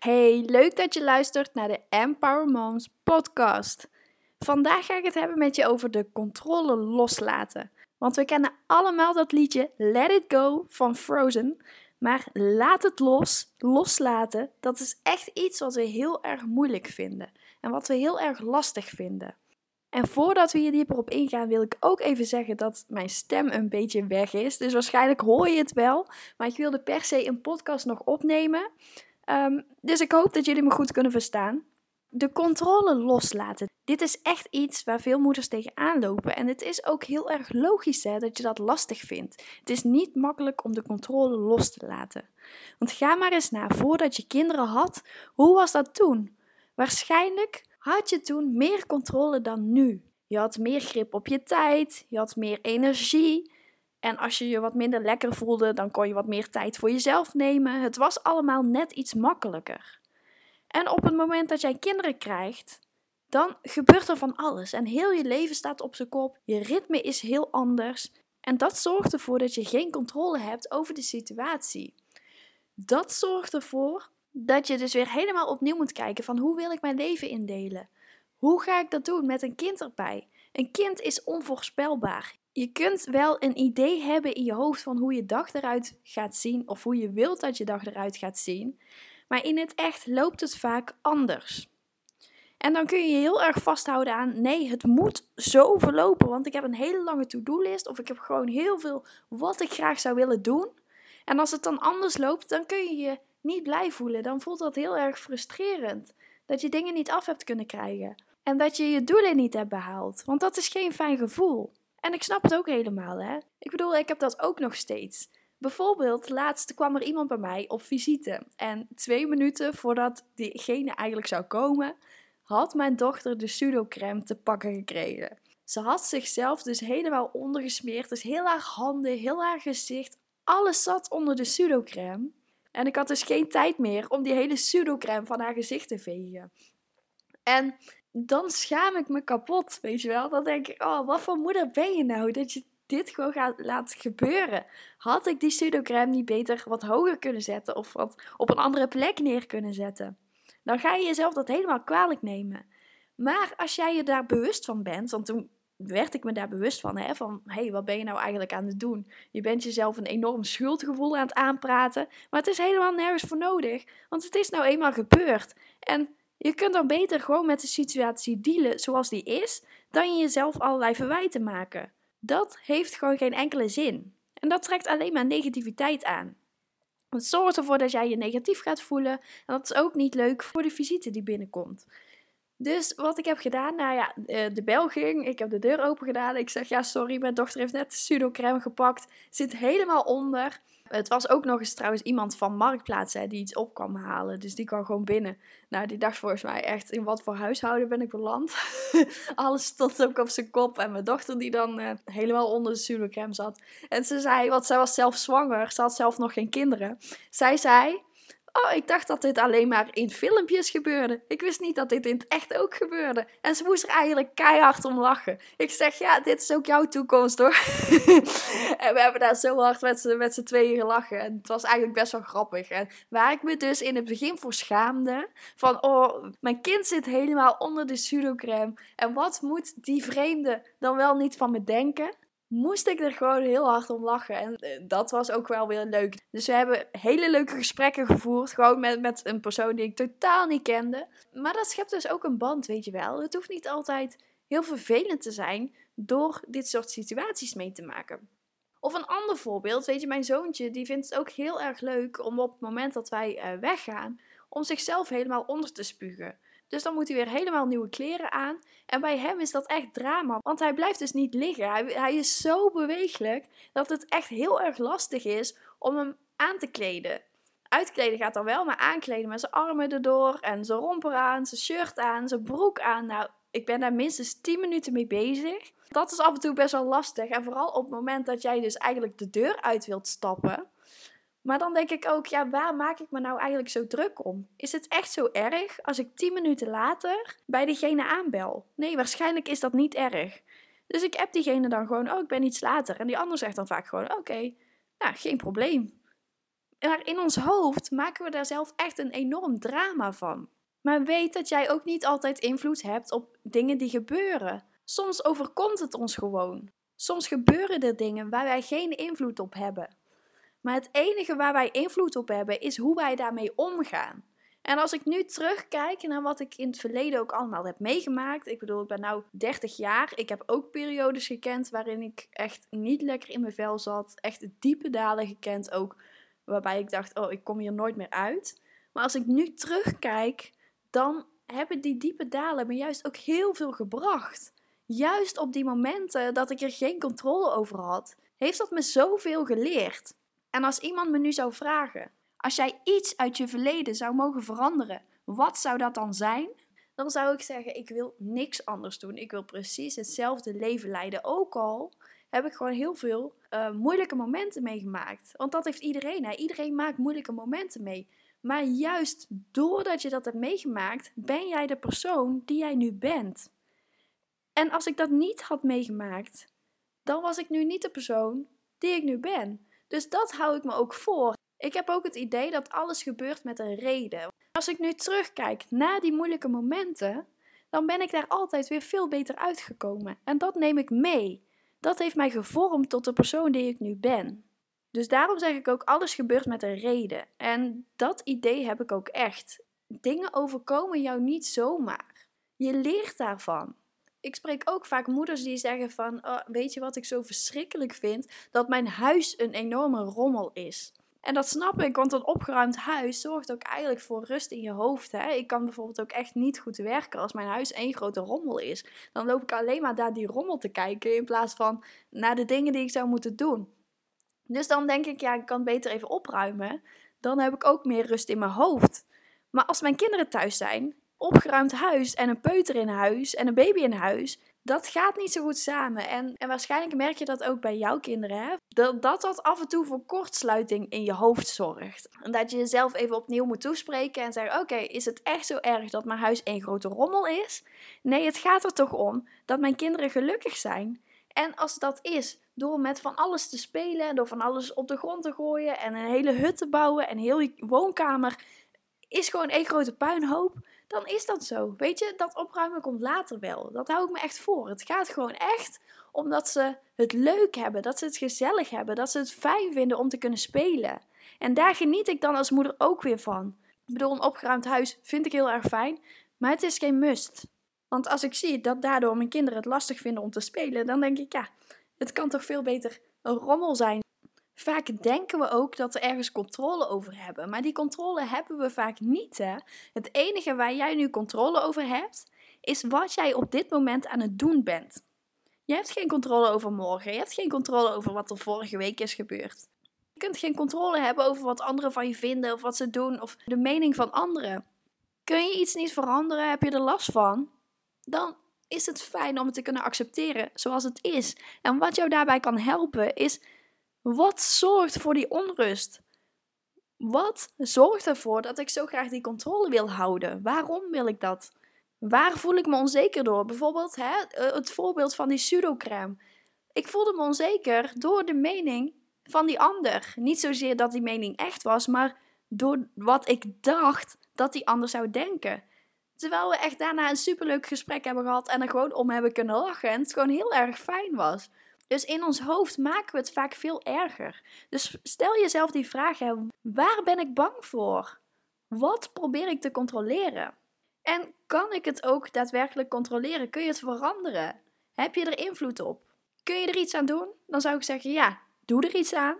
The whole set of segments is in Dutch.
Hey, leuk dat je luistert naar de Empower Moms podcast. Vandaag ga ik het hebben met je over de controle loslaten. Want we kennen allemaal dat liedje Let It Go van Frozen. Maar laat het los, loslaten, dat is echt iets wat we heel erg moeilijk vinden. En wat we heel erg lastig vinden. En voordat we hier dieper op ingaan, wil ik ook even zeggen dat mijn stem een beetje weg is. Dus waarschijnlijk hoor je het wel. Maar ik wilde per se een podcast nog opnemen. Ehm, dus ik hoop dat jullie me goed kunnen verstaan. De controle loslaten. Dit is echt iets waar veel moeders tegenaan lopen. En het is ook heel erg logisch hè, dat je dat lastig vindt. Het is niet makkelijk om de controle los te laten. Want ga maar eens na, voordat je kinderen had, hoe was dat toen? Waarschijnlijk had je toen meer controle dan nu. Je had meer grip op je tijd, je had meer energie. En als je je wat minder lekker voelde, dan kon je wat meer tijd voor jezelf nemen. Het was allemaal net iets makkelijker. En op het moment dat jij kinderen krijgt, dan gebeurt er van alles. En heel je leven staat op zijn kop. Je ritme is heel anders. En dat zorgt ervoor dat je geen controle hebt over de situatie. Dat zorgt ervoor dat je dus weer helemaal opnieuw moet kijken van hoe wil ik mijn leven indelen? Hoe ga ik dat doen met een kind erbij? Een kind is onvoorspelbaar. Je kunt wel een idee hebben in je hoofd van hoe je dag eruit gaat zien of hoe je wilt dat je dag eruit gaat zien, maar in het echt loopt het vaak anders. En dan kun je heel erg vasthouden aan nee, het moet zo verlopen, want ik heb een hele lange to-do-list of ik heb gewoon heel veel wat ik graag zou willen doen. En als het dan anders loopt, dan kun je je niet blij voelen. Dan voelt dat heel erg frustrerend. Dat je dingen niet af hebt kunnen krijgen. En dat je je doelen niet hebt behaald. Want dat is geen fijn gevoel. En ik snap het ook helemaal, hè. Ik bedoel, ik heb dat ook nog steeds. Bijvoorbeeld, laatst kwam er iemand bij mij op visite. En twee minuten voordat diegene eigenlijk zou komen, had mijn dochter de pseudocrème te pakken gekregen. Ze had zichzelf dus helemaal ondergesmeerd. Dus heel haar handen, heel haar gezicht. Alles zat onder de pseudocrème. En ik had dus geen tijd meer om die hele pseudocrème van haar gezicht te vegen. En dan schaam ik me kapot, weet je wel. Dan denk ik, oh, wat voor moeder ben je nou dat je dit gewoon gaat laten gebeuren? Had ik die pseudocrème niet beter wat hoger kunnen zetten of wat op een andere plek neer kunnen zetten? Dan ga je jezelf dat helemaal kwalijk nemen. Maar als jij je daar bewust van bent, want toen werd ik me daar bewust van. Hè? Van, hé, hey, wat ben je nou eigenlijk aan het doen? Je bent jezelf een enorm schuldgevoel aan het aanpraten. Maar het is helemaal nergens voor nodig. Want het is nou eenmaal gebeurd. En je kunt dan beter gewoon met de situatie dealen zoals die is, dan je jezelf allerlei verwijten maken. Dat heeft gewoon geen enkele zin. En dat trekt alleen maar negativiteit aan. Het zorgt ervoor dat jij je negatief gaat voelen. En dat is ook niet leuk voor de visite die binnenkomt. Dus wat ik heb gedaan, nou ja, eh, de bel ging, ik heb de deur open gedaan. Ik zeg, ja sorry, mijn dochter heeft net de gepakt, zit helemaal onder. Het was ook nog eens trouwens iemand van Marktplaats hè, die iets op kwam halen, dus die kwam gewoon binnen. Nou, die dacht volgens mij echt, in wat voor huishouden ben ik beland? Alles stond ook op zijn kop en mijn dochter die dan uh, helemaal onder de pseudocrème zat. En ze zei, want zij was zelf zwanger, ze had zelf nog geen kinderen. Zij zei, Oh, ik dacht dat dit alleen maar in filmpjes gebeurde. Ik wist niet dat dit in het echt ook gebeurde. En ze moest er eigenlijk keihard om lachen. Ik zeg, ja, dit is ook jouw toekomst hoor. en we hebben daar zo hard met z'n, met tweeën gelachen. En het was eigenlijk best wel grappig. En waar ik me dus in het begin voor schaamde. Van, oh, mijn kind zit helemaal onder de pseudocrème. En wat moet die vreemde dan wel niet van me denken? Moest ik er gewoon heel hard om lachen. En eh, dat was ook wel weer leuk. Dus we hebben hele leuke gesprekken gevoerd. Gewoon met, met een persoon die ik totaal niet kende. Maar dat schept dus ook een band, weet je wel. Het hoeft niet altijd heel vervelend te zijn door dit soort situaties mee te maken. Of een ander voorbeeld, weet je, mijn zoontje die vindt het ook heel erg leuk om op het moment dat wij uh, weggaan, om zichzelf helemaal onder te spugen. Dus dan moet hij weer helemaal nieuwe kleren aan. En bij hem is dat echt drama, want hij blijft dus niet liggen. Hij, hij is zo bewegelijk dat het echt heel erg lastig is om hem aan te kleden. Uitkleden gaat dan wel, maar aankleden met zijn armen erdoor en zijn romper aan, zijn shirt aan, zijn broek aan. Nou, ik ben daar minstens 10 minuten mee bezig. Dat is af en toe best wel lastig. En vooral op het moment dat jij dus eigenlijk de deur uit wilt stappen. Maar dan denk ik ook, ja, waar maak ik me nou eigenlijk zo druk om? Is het echt zo erg als ik 10 minuten later bij diegene aanbel? Nee, waarschijnlijk is dat niet erg. Dus ik app diegene dan gewoon, oh, ik ben iets later. En die ander zegt dan vaak gewoon, oké, nou, geen probleem. Maar in ons hoofd maken we daar zelf echt een enorm drama van. Maar weet dat jij ook niet altijd invloed hebt op dingen die gebeuren. Soms overkomt het ons gewoon. Soms gebeuren er dingen waar wij geen invloed op hebben. Maar het enige waar wij invloed op hebben is hoe wij daarmee omgaan. En als ik nu terugkijk naar wat ik in het verleden ook allemaal heb meegemaakt. Ik bedoel, ik ben nu 30 jaar. Ik heb ook periodes gekend waarin ik echt niet lekker in mijn vel zat. Echt diepe dalen gekend ook. Waarbij ik dacht, oh, ik kom hier nooit meer uit. Maar als ik nu terugkijk, dan hebben die diepe dalen me juist ook heel veel gebracht. Juist op die momenten dat ik er geen controle over had, heeft dat me zoveel geleerd. En als iemand me nu zou vragen: als jij iets uit je verleden zou mogen veranderen, wat zou dat dan zijn? Dan zou ik zeggen: ik wil niks anders doen. Ik wil precies hetzelfde leven leiden. Ook al heb ik gewoon heel veel uh, moeilijke momenten meegemaakt. Want dat heeft iedereen. Hè? Iedereen maakt moeilijke momenten mee. Maar juist doordat je dat hebt meegemaakt, ben jij de persoon die jij nu bent. En als ik dat niet had meegemaakt, dan was ik nu niet de persoon die ik nu ben. Dus dat hou ik me ook voor. Ik heb ook het idee dat alles gebeurt met een reden. Als ik nu terugkijk naar die moeilijke momenten, dan ben ik daar altijd weer veel beter uitgekomen. En dat neem ik mee. Dat heeft mij gevormd tot de persoon die ik nu ben. Dus daarom zeg ik ook, alles gebeurt met een reden. En dat idee heb ik ook echt. Dingen overkomen jou niet zomaar. Je leert daarvan. Ik spreek ook vaak moeders die zeggen van, oh, weet je wat ik zo verschrikkelijk vind? Dat mijn huis een enorme rommel is. En dat snap ik, want een opgeruimd huis zorgt ook eigenlijk voor rust in je hoofd. Hè? Ik kan bijvoorbeeld ook echt niet goed werken als mijn huis één grote rommel is. Dan loop ik alleen maar naar die rommel te kijken in plaats van naar de dingen die ik zou moeten doen. Dus dan denk ik, ja, ik kan beter even opruimen. Dan heb ik ook meer rust in mijn hoofd. Maar als mijn kinderen thuis zijn, opgeruimd huis en een peuter in huis en een baby in huis, dat gaat niet zo goed samen. En, en waarschijnlijk merk je dat ook bij jouw kinderen, hè? Dat, dat dat af en toe voor kortsluiting in je hoofd zorgt. En dat je jezelf even opnieuw moet toespreken en zeggen: Oké, is het echt zo erg dat mijn huis één grote rommel is? Nee, het gaat er toch om dat mijn kinderen gelukkig zijn. En als dat is, door met van alles te spelen, door van alles op de grond te gooien en een hele hut te bouwen en heel woonkamer is gewoon één grote puinhoop, dan is dat zo. Weet je, dat opruimen komt later wel. Dat hou ik me echt voor. Het gaat gewoon echt omdat ze het leuk hebben, dat ze het gezellig hebben, dat ze het fijn vinden om te kunnen spelen. En daar geniet ik dan als moeder ook weer van. Ik bedoel, een opgeruimd huis vind ik heel erg fijn, maar het is geen must. Want als ik zie dat daardoor mijn kinderen het lastig vinden om te spelen, dan denk ik ja, het kan toch veel beter een rommel zijn. Vaak denken we ook dat we ergens controle over hebben, maar die controle hebben we vaak niet. Hè? Het enige waar jij nu controle over hebt, is wat jij op dit moment aan het doen bent. Je hebt geen controle over morgen, je hebt geen controle over wat er vorige week is gebeurd. Je kunt geen controle hebben over wat anderen van je vinden of wat ze doen of de mening van anderen. Kun je iets niet veranderen, heb je er last van? Dan is het fijn om het te kunnen accepteren zoals het is. En wat jou daarbij kan helpen is wat zorgt voor die onrust? Wat zorgt ervoor dat ik zo graag die controle wil houden? Waarom wil ik dat? Waar voel ik me onzeker door? Bijvoorbeeld hè, eh, het voorbeeld van die pseudocrème. Ik voelde me onzeker door de mening van die ander. Niet zozeer dat die mening echt was, maar door wat ik dacht dat die ander zou denken. Terwijl we echt daarna een superleuk gesprek hebben gehad en er gewoon om hebben kunnen lachen en het gewoon heel erg fijn was. Dus in ons hoofd maken we het vaak veel erger. Dus stel jezelf die vraag: waar ben ik bang voor? Wat probeer ik te controleren? En kan ik het ook daadwerkelijk controleren? Kun je het veranderen? Heb je er invloed op? Kun je er iets aan doen? Dan zou ik zeggen: ja, doe er iets aan.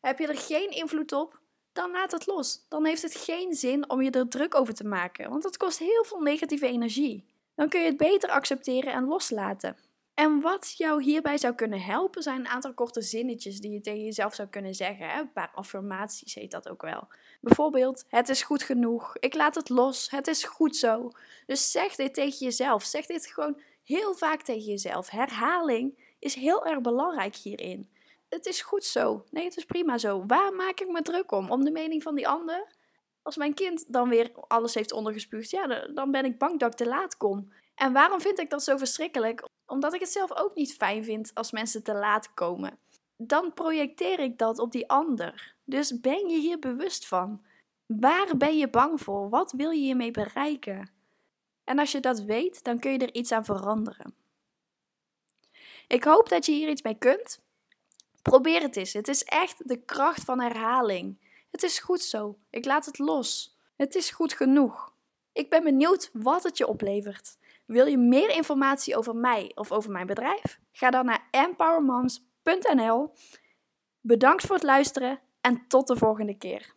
Heb je er geen invloed op? Dan laat het los. Dan heeft het geen zin om je er druk over te maken, want het kost heel veel negatieve energie. Dan kun je het beter accepteren en loslaten. En wat jou hierbij zou kunnen helpen zijn een aantal korte zinnetjes die je tegen jezelf zou kunnen zeggen. Hè? Een paar affirmaties heet dat ook wel. Bijvoorbeeld, het is goed genoeg, ik laat het los, het is goed zo. Dus zeg dit tegen jezelf. Zeg dit gewoon heel vaak tegen jezelf. Herhaling is heel erg belangrijk hierin. Het is goed zo. Nee, het is prima zo. Waar maak ik me druk om? Om de mening van die ander? Als mijn kind dan weer alles heeft ondergespuugd, ja, dan ben ik bang dat ik te laat kom. En waarom vind ik dat zo verschrikkelijk? Omdat ik het zelf ook niet fijn vind als mensen te laat komen. dan projecteer ik dat op die ander. Dus ben je hier bewust van? Waar ben je bang voor? Wat wil je hiermee bereiken? En als je dat weet, dan kun je er iets aan veranderen. Ik hoop dat je hier iets mee kunt. Probeer het eens. Het is echt de kracht van herhaling. Het is goed zo. Ik laat het los. Het is goed genoeg. Ik ben benieuwd wat het je oplevert. Wil je meer informatie over mij of over mijn bedrijf? Ga dan naar empowermoms.nl. Bedankt voor het luisteren en tot de volgende keer.